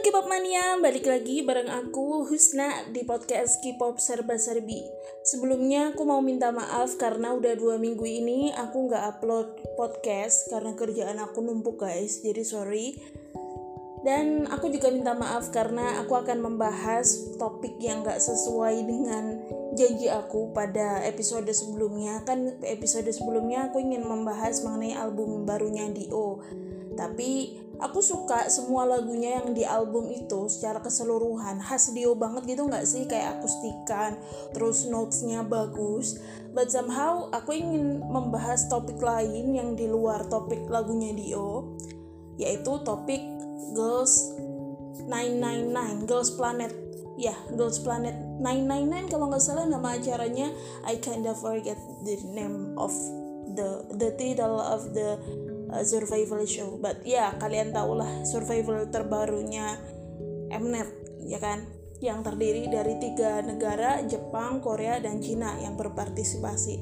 K-pop mania, balik lagi bareng aku Husna di podcast K-pop Serba Serbi. Sebelumnya aku mau minta maaf karena udah dua minggu ini aku nggak upload podcast karena kerjaan aku numpuk guys, jadi sorry. Dan aku juga minta maaf karena aku akan membahas topik yang gak sesuai dengan janji aku pada episode sebelumnya. Kan episode sebelumnya aku ingin membahas mengenai album barunya Dio. Tapi aku suka semua lagunya yang di album itu secara keseluruhan. Khas Dio banget gitu nggak sih? Kayak akustikan terus notesnya bagus. But somehow aku ingin membahas topik lain yang di luar topik lagunya Dio yaitu topik Girls 999 Girls Planet. Ya yeah, Girls Planet 999 kalau nggak salah nama acaranya. I kinda forget the name of the the title of the uh, survival show. But ya yeah, kalian lah survival terbarunya Mnet ya kan? Yang terdiri dari tiga negara Jepang, Korea, dan Cina yang berpartisipasi.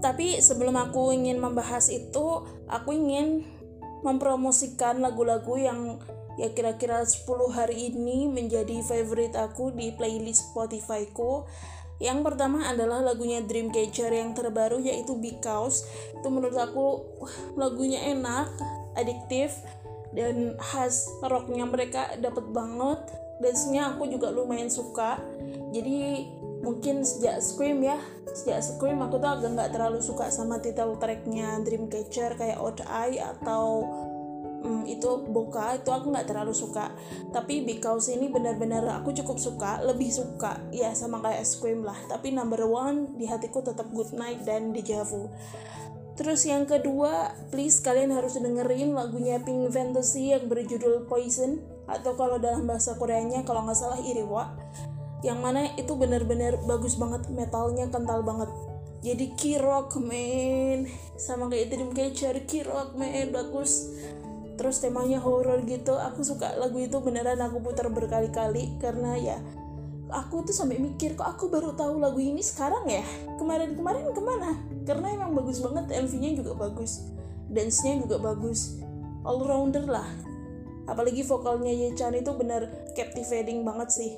Tapi sebelum aku ingin membahas itu, aku ingin mempromosikan lagu-lagu yang ya kira-kira 10 hari ini menjadi favorite aku di playlist Spotify-ku yang pertama adalah lagunya Dreamcatcher yang terbaru yaitu Because. Itu menurut aku lagunya enak, adiktif dan khas rocknya mereka dapat banget. Dance-nya aku juga lumayan suka. Jadi mungkin sejak Scream ya, sejak Scream aku tuh agak nggak terlalu suka sama title tracknya Dreamcatcher kayak Odd Eye atau hmm, itu boka itu aku nggak terlalu suka. Tapi because ini benar-benar aku cukup suka lebih suka ya sama kayak es krim lah. Tapi number one di hatiku tetap good night dan deja vu. Terus yang kedua, please kalian harus dengerin lagunya Pink Fantasy yang berjudul Poison atau kalau dalam bahasa Koreanya kalau nggak salah Iriwa. Yang mana itu benar-benar bagus banget metalnya kental banget. Jadi key rock man sama kayak Dreamcatcher key rock man bagus terus temanya horror gitu aku suka lagu itu beneran aku putar berkali-kali karena ya aku tuh sampai mikir kok aku baru tahu lagu ini sekarang ya? Kemarin-kemarin ke mana? Karena emang bagus banget MV-nya juga bagus dance-nya juga bagus all rounder lah. Apalagi vokalnya Ye Chan itu bener captivating banget sih.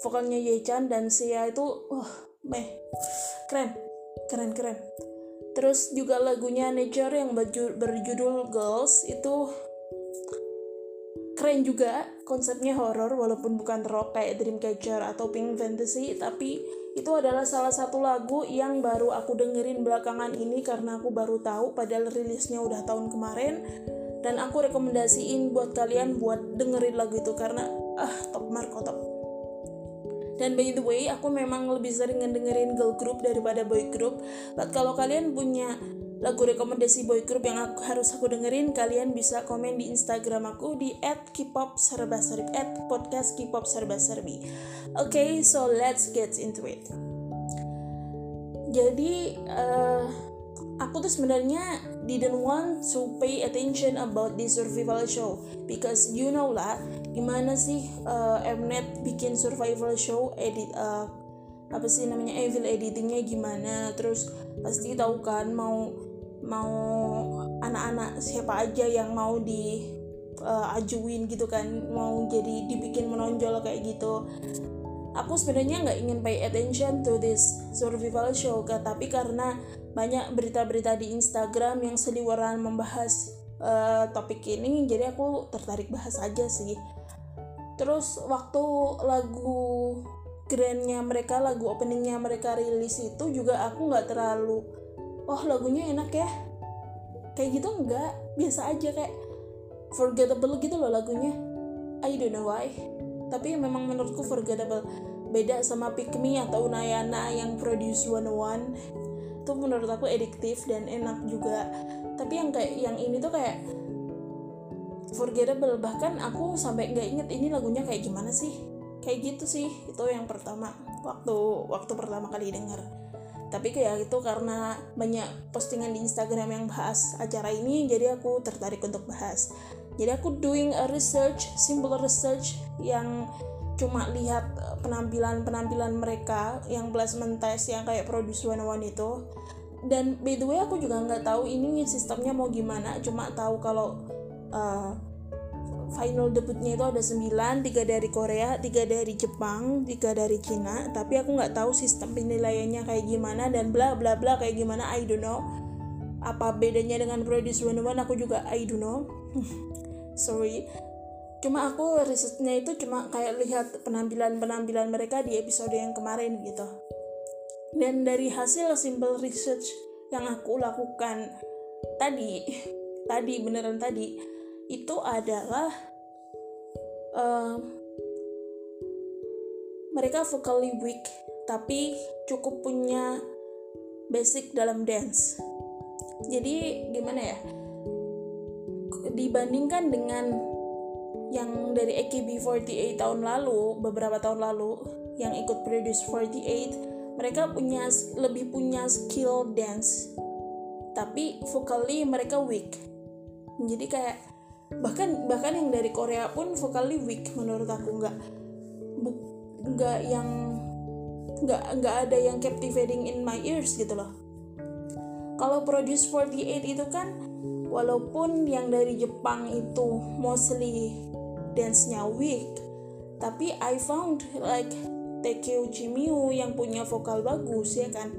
Vokalnya Ye Chan dan Sia itu wah oh, meh. Keren keren keren terus juga lagunya Nature yang berjudul Girls itu keren juga konsepnya horror walaupun bukan rock kayak Dreamcatcher atau Pink Fantasy tapi itu adalah salah satu lagu yang baru aku dengerin belakangan ini karena aku baru tahu padahal rilisnya udah tahun kemarin. Dan aku rekomendasiin buat kalian buat dengerin lagu itu karena ah top marko top dan by the way, aku memang lebih sering ngedengerin girl group daripada boy group. But kalau kalian punya lagu rekomendasi boy group yang aku, harus aku dengerin, kalian bisa komen di Instagram aku di @kpopserbaserbi @podcast kpop serba serbi. Oke, okay, so let's get into it. Jadi uh, aku tuh sebenarnya didn't want to pay attention about this survival show. Because you know lah gimana sih uh, Mnet bikin survival show edit uh, apa sih namanya evil editingnya gimana? Terus pasti tahu kan mau mau anak-anak siapa aja yang mau di uh, ajuin gitu kan? Mau jadi dibikin menonjol kayak gitu aku sebenarnya nggak ingin pay attention to this survival show tapi karena banyak berita-berita di Instagram yang seliweran membahas uh, topik ini jadi aku tertarik bahas aja sih. Terus waktu lagu grandnya mereka lagu openingnya mereka rilis itu juga aku nggak terlalu oh lagunya enak ya. Kayak gitu enggak biasa aja kayak forgettable gitu loh lagunya. I don't know why tapi memang menurutku forgettable. Beda sama Pick Me atau Nayana yang produce one one itu menurut aku ediktif dan enak juga. Tapi yang kayak yang ini tuh kayak forgettable. Bahkan aku sampai nggak inget ini lagunya kayak gimana sih. Kayak gitu sih itu yang pertama. Waktu waktu pertama kali denger. Tapi kayak itu karena banyak postingan di Instagram yang bahas acara ini jadi aku tertarik untuk bahas jadi aku doing a research simple research yang cuma lihat eh, penampilan-penampilan mereka yang placement test yang kayak Produce One One itu. Dan by the way aku juga nggak tahu ini sistemnya mau gimana cuma tahu kalau uh, final debutnya itu ada 9 tiga dari Korea tiga dari Jepang tiga dari Cina tapi aku nggak tahu sistem penilaiannya kayak gimana dan bla bla bla kayak gimana I don't know. Apa bedanya dengan Produce One aku juga I don't know sorry. Cuma aku risetnya itu cuma kayak lihat penampilan-penampilan mereka di episode yang kemarin gitu. Dan dari hasil simple research yang aku lakukan tadi tadi beneran tadi itu adalah uh, mereka vocally weak tapi cukup punya basic dalam dance. Jadi gimana ya dibandingkan dengan yang dari AKB48 tahun lalu beberapa tahun lalu yang ikut Produce 48 mereka punya lebih punya skill dance. Tapi vocally mereka weak. Jadi kayak bahkan bahkan yang dari Korea pun vocally weak menurut aku. Nggak nggak yang nggak nggak ada yang captivating in my ears gitu loh. Kalau Produce 48 itu kan walaupun yang dari Jepang itu mostly dance-nya weak tapi I found like Takeuchi Miu yang punya vokal bagus ya kan?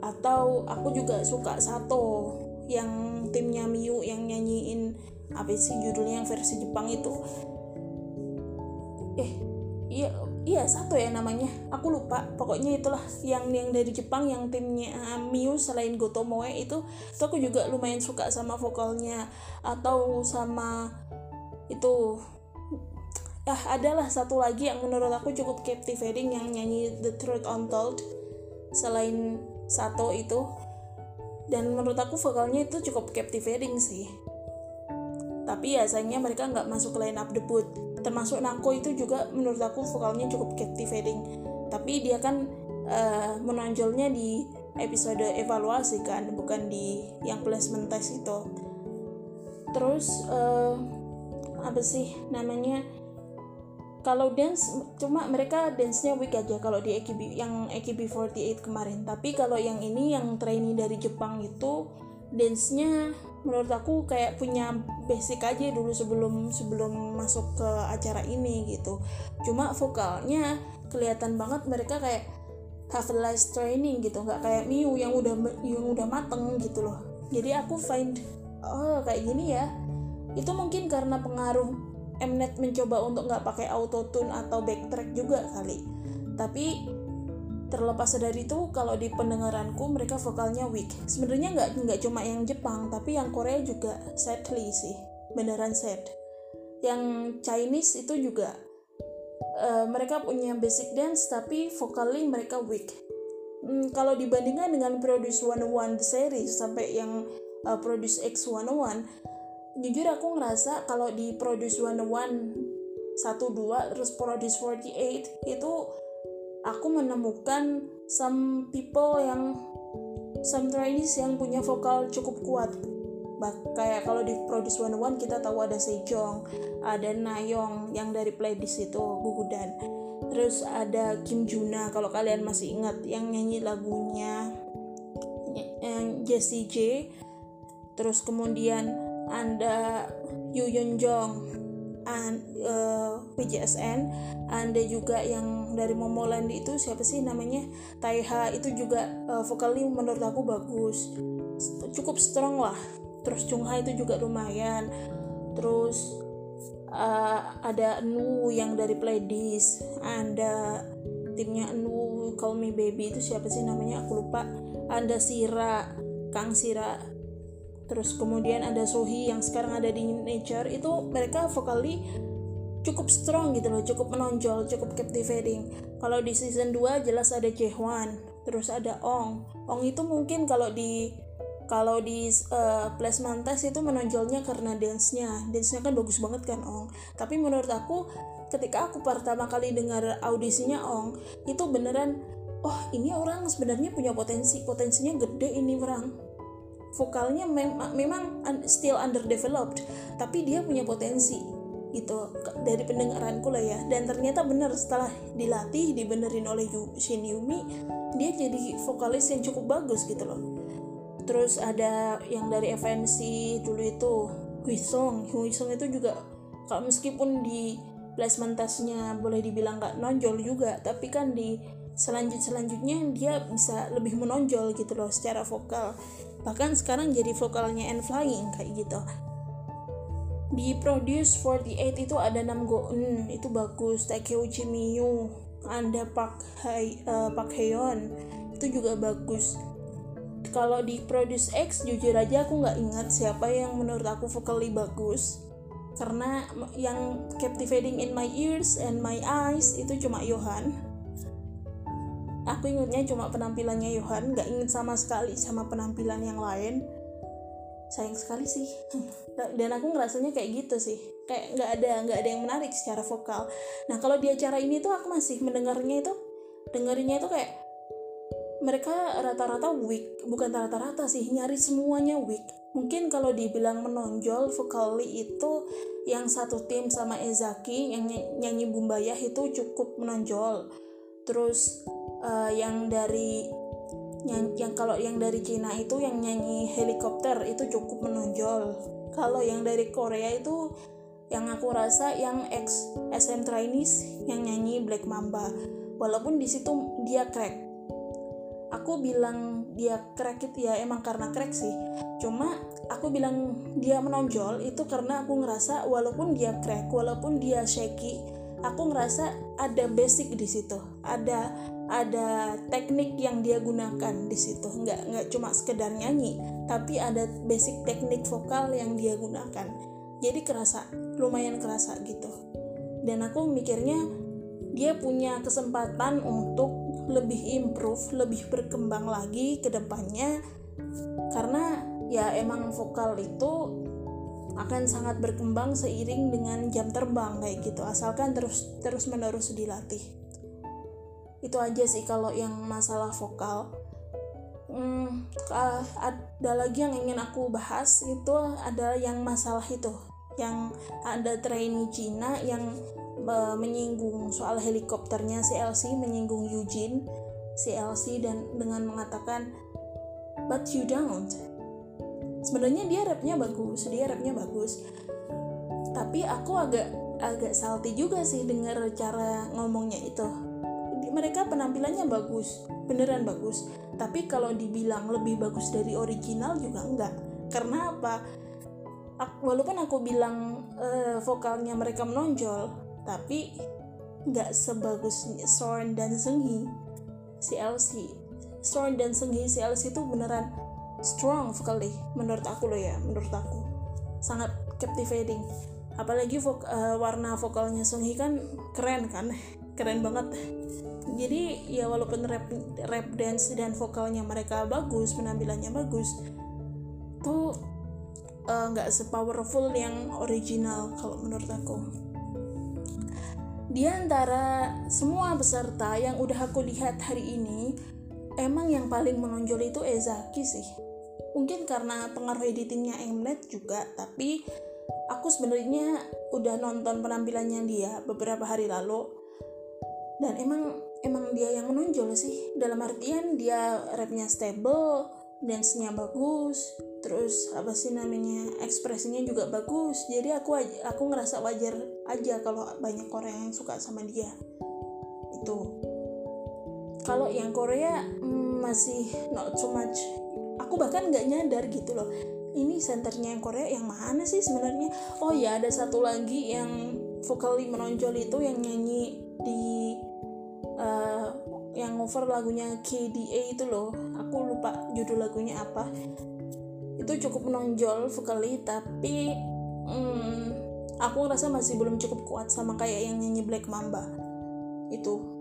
Atau aku juga suka Sato yang timnya Miu yang nyanyiin apa sih judulnya yang versi Jepang itu? Eh iya iya satu ya namanya. Aku lupa. Pokoknya itulah yang yang dari Jepang yang timnya uh, Miu selain Gotomoe itu itu aku juga lumayan suka sama vokalnya. Atau sama itu ah adalah satu lagi yang menurut aku cukup captivating yang nyanyi The Truth Untold selain satu itu. Dan menurut aku vokalnya itu cukup captivating sih. Tapi ya sayangnya mereka nggak masuk ke line up debut termasuk Nako itu juga menurut aku vokalnya cukup captivating tapi dia kan uh, menonjolnya di episode evaluasi kan bukan di yang placement test itu. Terus uh, apa sih namanya kalau dance cuma mereka dance-nya weak aja kalau di AKB yang AKB48 kemarin. Tapi kalau yang ini yang trainee dari Jepang itu dance-nya menurut aku kayak punya basic aja dulu sebelum sebelum masuk ke acara ini gitu. Cuma vokalnya kelihatan banget mereka kayak life training gitu nggak kayak Miu yang udah yang udah mateng gitu loh. Jadi aku find oh kayak gini ya. Itu mungkin karena pengaruh Mnet mencoba untuk nggak pakai autotune atau backtrack juga kali. Tapi terlepas dari itu kalau di pendengaranku mereka vokalnya weak. Sebenarnya nggak nggak cuma yang Jepang tapi yang Korea juga sadly sih beneran sad. Yang Chinese itu juga uh, mereka punya basic dance tapi vocally mereka weak. Hmm, kalau dibandingkan dengan Produce 101 series sampai yang uh, Produce X 101 jujur aku ngerasa kalau di Produce 101 satu dua terus Produce 48 itu aku menemukan some people yang some trainees yang punya vokal cukup kuat. Bah, kayak kalau di Produce 101 kita tahu ada Sejong ada Nayong yang dari playlist itu Gugudan terus ada Kim Juna kalau kalian masih ingat yang nyanyi lagunya yang Jessie J. Terus kemudian anda Yu Yun Jong and uh, PJSN Anda juga yang dari Momoland itu siapa sih namanya? Taiha itu juga uh, vokalnya menurut aku bagus. Cukup strong lah. Terus Chungha itu juga lumayan. Terus uh, ada Nu yang dari Pledis. Ada timnya Nu Call Me Baby itu siapa sih namanya? Aku lupa. Ada Sira Kang Sira. Terus kemudian ada Sohi yang sekarang ada di Nature. Itu mereka vokali cukup strong gitu loh cukup menonjol cukup captivating. Kalau di season 2 jelas ada Jaehwan terus ada Ong. Ong itu mungkin kalau di kalau di uh, placement test itu menonjolnya karena dance-nya. Dance-nya kan bagus banget kan Ong? Tapi menurut aku ketika aku pertama kali dengar audisinya Ong itu beneran oh ini orang sebenarnya punya potensi potensinya gede ini orang. Vokalnya mem memang still underdeveloped tapi dia punya potensi gitu dari pendengaranku lah ya. Dan ternyata benar setelah dilatih dibenerin oleh Shin Yumi dia jadi vokalis yang cukup bagus gitu loh. Terus ada yang dari FNC dulu itu Huisong Huisong itu juga kalau meskipun di placement testnya boleh dibilang nggak nonjol juga tapi kan di selanjut selanjutnya dia bisa lebih menonjol gitu loh secara vokal. Bahkan sekarang jadi vokalnya and flying kayak gitu di Produce 48 itu ada Nam Go Eun itu bagus. Takeuchi Miyu ada Park Hae uh, Park Haeon itu juga bagus. Kalau di Produce X jujur aja aku nggak ingat siapa yang menurut aku vokali bagus. Karena yang captivating in my ears and my eyes itu cuma Johan. Aku ingatnya cuma penampilannya Johan nggak inget sama sekali sama penampilan yang lain sayang sekali sih. Dan aku ngerasanya kayak gitu sih. Kayak nggak ada nggak ada yang menarik secara vokal. Nah kalau di acara ini tuh aku masih mendengarnya itu dengerinnya itu kayak mereka rata-rata weak. Bukan rata-rata sih nyari semuanya weak. Mungkin kalau dibilang menonjol vokali itu yang satu tim sama Ezaki yang nyanyi Bumbayah itu cukup menonjol. Terus uh, yang dari yang, yang kalau yang dari Cina itu yang nyanyi helikopter itu cukup menonjol. Kalau yang dari Korea itu yang aku rasa yang ex SM trainees yang nyanyi Black Mamba. Walaupun di situ dia crack. Aku bilang dia crack itu ya emang karena crack sih. Cuma aku bilang dia menonjol itu karena aku ngerasa walaupun dia crack walaupun dia shaky aku ngerasa ada basic di situ. Ada ada teknik yang dia gunakan di situ. Nggak nggak cuma sekedar nyanyi tapi ada basic teknik vokal yang dia gunakan. Jadi kerasa lumayan kerasa gitu. Dan aku mikirnya dia punya kesempatan untuk lebih improve, lebih berkembang lagi ke depannya. Karena ya emang vokal itu akan sangat berkembang seiring dengan jam terbang kayak gitu. Asalkan terus terus menerus dilatih itu aja sih kalau yang masalah vokal. Hmm, ada lagi yang ingin aku bahas itu ada yang masalah itu yang ada trainee Cina yang menyinggung soal helikopternya CLC menyinggung Eugene CLC dan dengan mengatakan but you don't. Sebenarnya dia rapnya bagus dia rapnya bagus. Tapi aku agak agak salty juga sih dengar cara ngomongnya itu mereka penampilannya bagus beneran bagus. Tapi kalau dibilang lebih bagus dari original juga enggak. Karena apa? Walaupun aku bilang uh, vokalnya mereka menonjol tapi nggak sebagus Sorn dan Senghi CLC Sorn dan Senghi CLC itu beneran strong sekali menurut aku loh ya menurut aku. Sangat captivating. Apalagi vok uh, warna vokalnya Senghi kan keren kan? Keren banget jadi ya walaupun rap rap dance dan vokalnya mereka bagus penampilannya bagus tuh eh, nggak uh, sepowerful yang original kalau menurut aku di antara semua peserta yang udah aku lihat hari ini, emang yang paling menonjol itu Ezaki sih. Mungkin karena pengaruh editingnya Mnet juga, tapi aku sebenarnya udah nonton penampilannya dia beberapa hari lalu dan emang emang dia yang menonjol sih. Dalam artian dia rapnya stable dance-nya bagus terus apa sih namanya ekspresinya juga bagus. Jadi aku aku ngerasa wajar aja kalau banyak orang yang suka sama dia. Itu. Kalau yang Korea mm, masih not so much. Aku bahkan nggak nyadar gitu loh. Ini senternya yang Korea yang mana sih sebenarnya? Oh ya ada satu lagi yang vokali menonjol itu yang nyanyi di uh, yang over lagunya KDA itu loh. Aku lupa judul lagunya apa. Itu cukup menonjol sekali tapi hmm, aku ngerasa masih belum cukup kuat sama kayak yang nyanyi Black Mamba itu.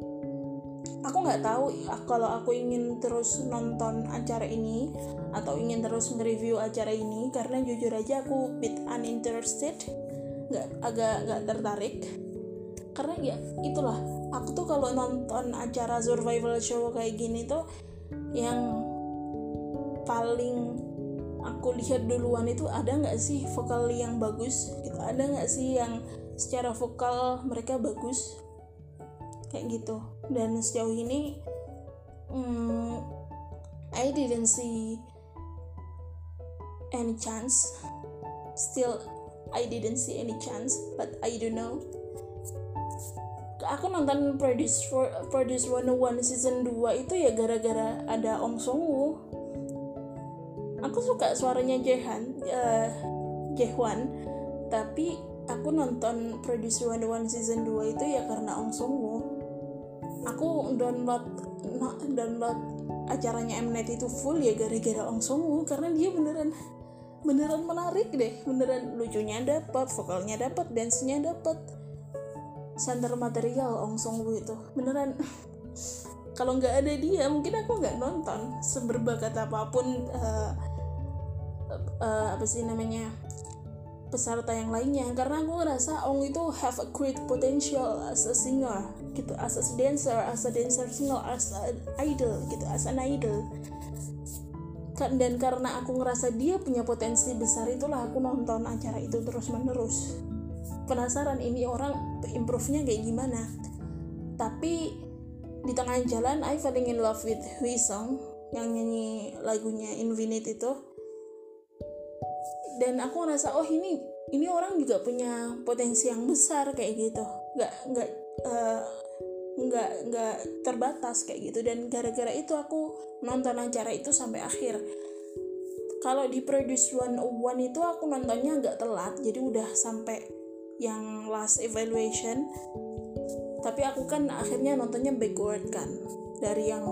Aku nggak tahu kalau aku ingin terus nonton acara ini atau ingin terus nge-review acara ini karena jujur aja aku bit uninterested nggak agak nggak tertarik karena ya itulah. Aku tuh kalau nonton acara survival show kayak gini tuh yang paling aku lihat duluan itu ada nggak sih vokal yang bagus gitu? Ada nggak sih yang secara vokal mereka bagus? Kayak gitu. Dan sejauh ini hmm, I didn't see any chance. Still I didn't see any chance but I don't know aku nonton Produce for Produce 101 season 2 itu ya gara-gara ada Ong Song Woo. Aku suka suaranya Jehan uh, Jehwan tapi aku nonton Produce 101 season 2 itu ya karena Ong Song Woo. Aku download download acaranya Mnet itu full ya gara-gara Ong Song Woo karena dia beneran beneran menarik deh. Beneran lucunya dapat vokalnya dapat dance-nya dapat center material Ong Song Woo itu. Beneran. Kalau nggak ada dia mungkin aku nggak nonton seberbakat apa pun uh, uh, apa sih namanya peserta yang lainnya. Karena aku ngerasa Ong itu have a great potential as a singer gitu as a dancer as a dancer singer as an idol gitu as an idol. Dan karena aku ngerasa dia punya potensi besar itulah aku nonton acara itu terus menerus penasaran ini orang improve-nya kayak gimana. Tapi di tengah jalan I falling in love with Hui Song yang nyanyi lagunya Infinite itu. Dan aku ngerasa oh ini ini orang juga punya potensi yang besar kayak gitu. Nggak nggak uh, nggak terbatas kayak gitu. Dan gara-gara itu aku nonton acara itu sampai akhir. Kalau di Produce One One itu aku nontonnya agak telat jadi udah sampai yang last evaluation tapi aku kan akhirnya nontonnya backward kan dari yang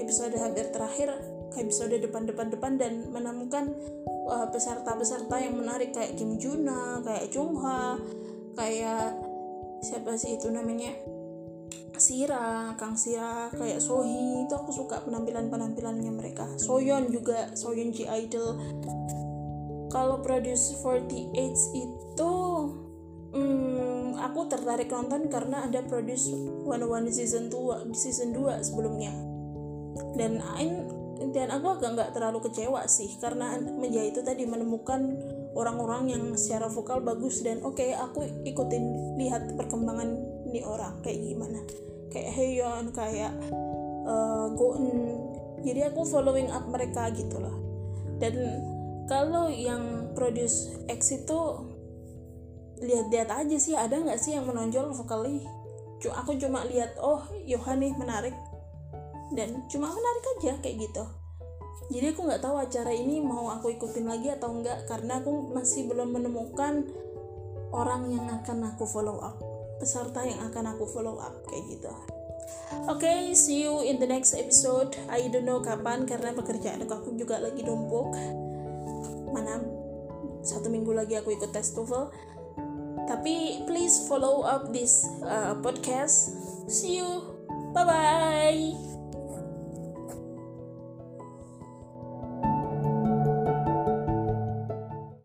episode hampir terakhir ke episode depan-depan-depan dan menemukan uh, peserta-peserta yang menarik kayak Kim Juna, kayak Chung Ha, kayak siapa sih itu namanya Sira, Kang Sira, kayak Sohi itu aku suka penampilan-penampilannya mereka. Soyeon juga, Soyeon Ji Idol. Kalau Produce 48 itu aku tertarik nonton karena ada Produce 101 season 2 season 2 sebelumnya. Dan dan aku agak nggak terlalu kecewa sih karena media itu tadi menemukan orang-orang yang secara vokal bagus dan oke okay, aku ikutin lihat perkembangan ini orang kayak gimana. Kayak Heyeon kayak uh, Goen jadi aku following up mereka gitu loh. Dan kalau yang produce X itu lihat-lihat aja sih ada nggak sih yang menonjol vokalnya aku cuma lihat oh Yohan nih menarik dan cuma menarik aja kayak gitu jadi aku nggak tahu acara ini mau aku ikutin lagi atau enggak karena aku masih belum menemukan orang yang akan aku follow up peserta yang akan aku follow up kayak gitu Oke, okay, see you in the next episode. I don't know kapan karena pekerjaan aku juga lagi numpuk. Mana satu minggu lagi aku ikut tes TOEFL. Tapi please follow up this uh, podcast. See you. Bye bye.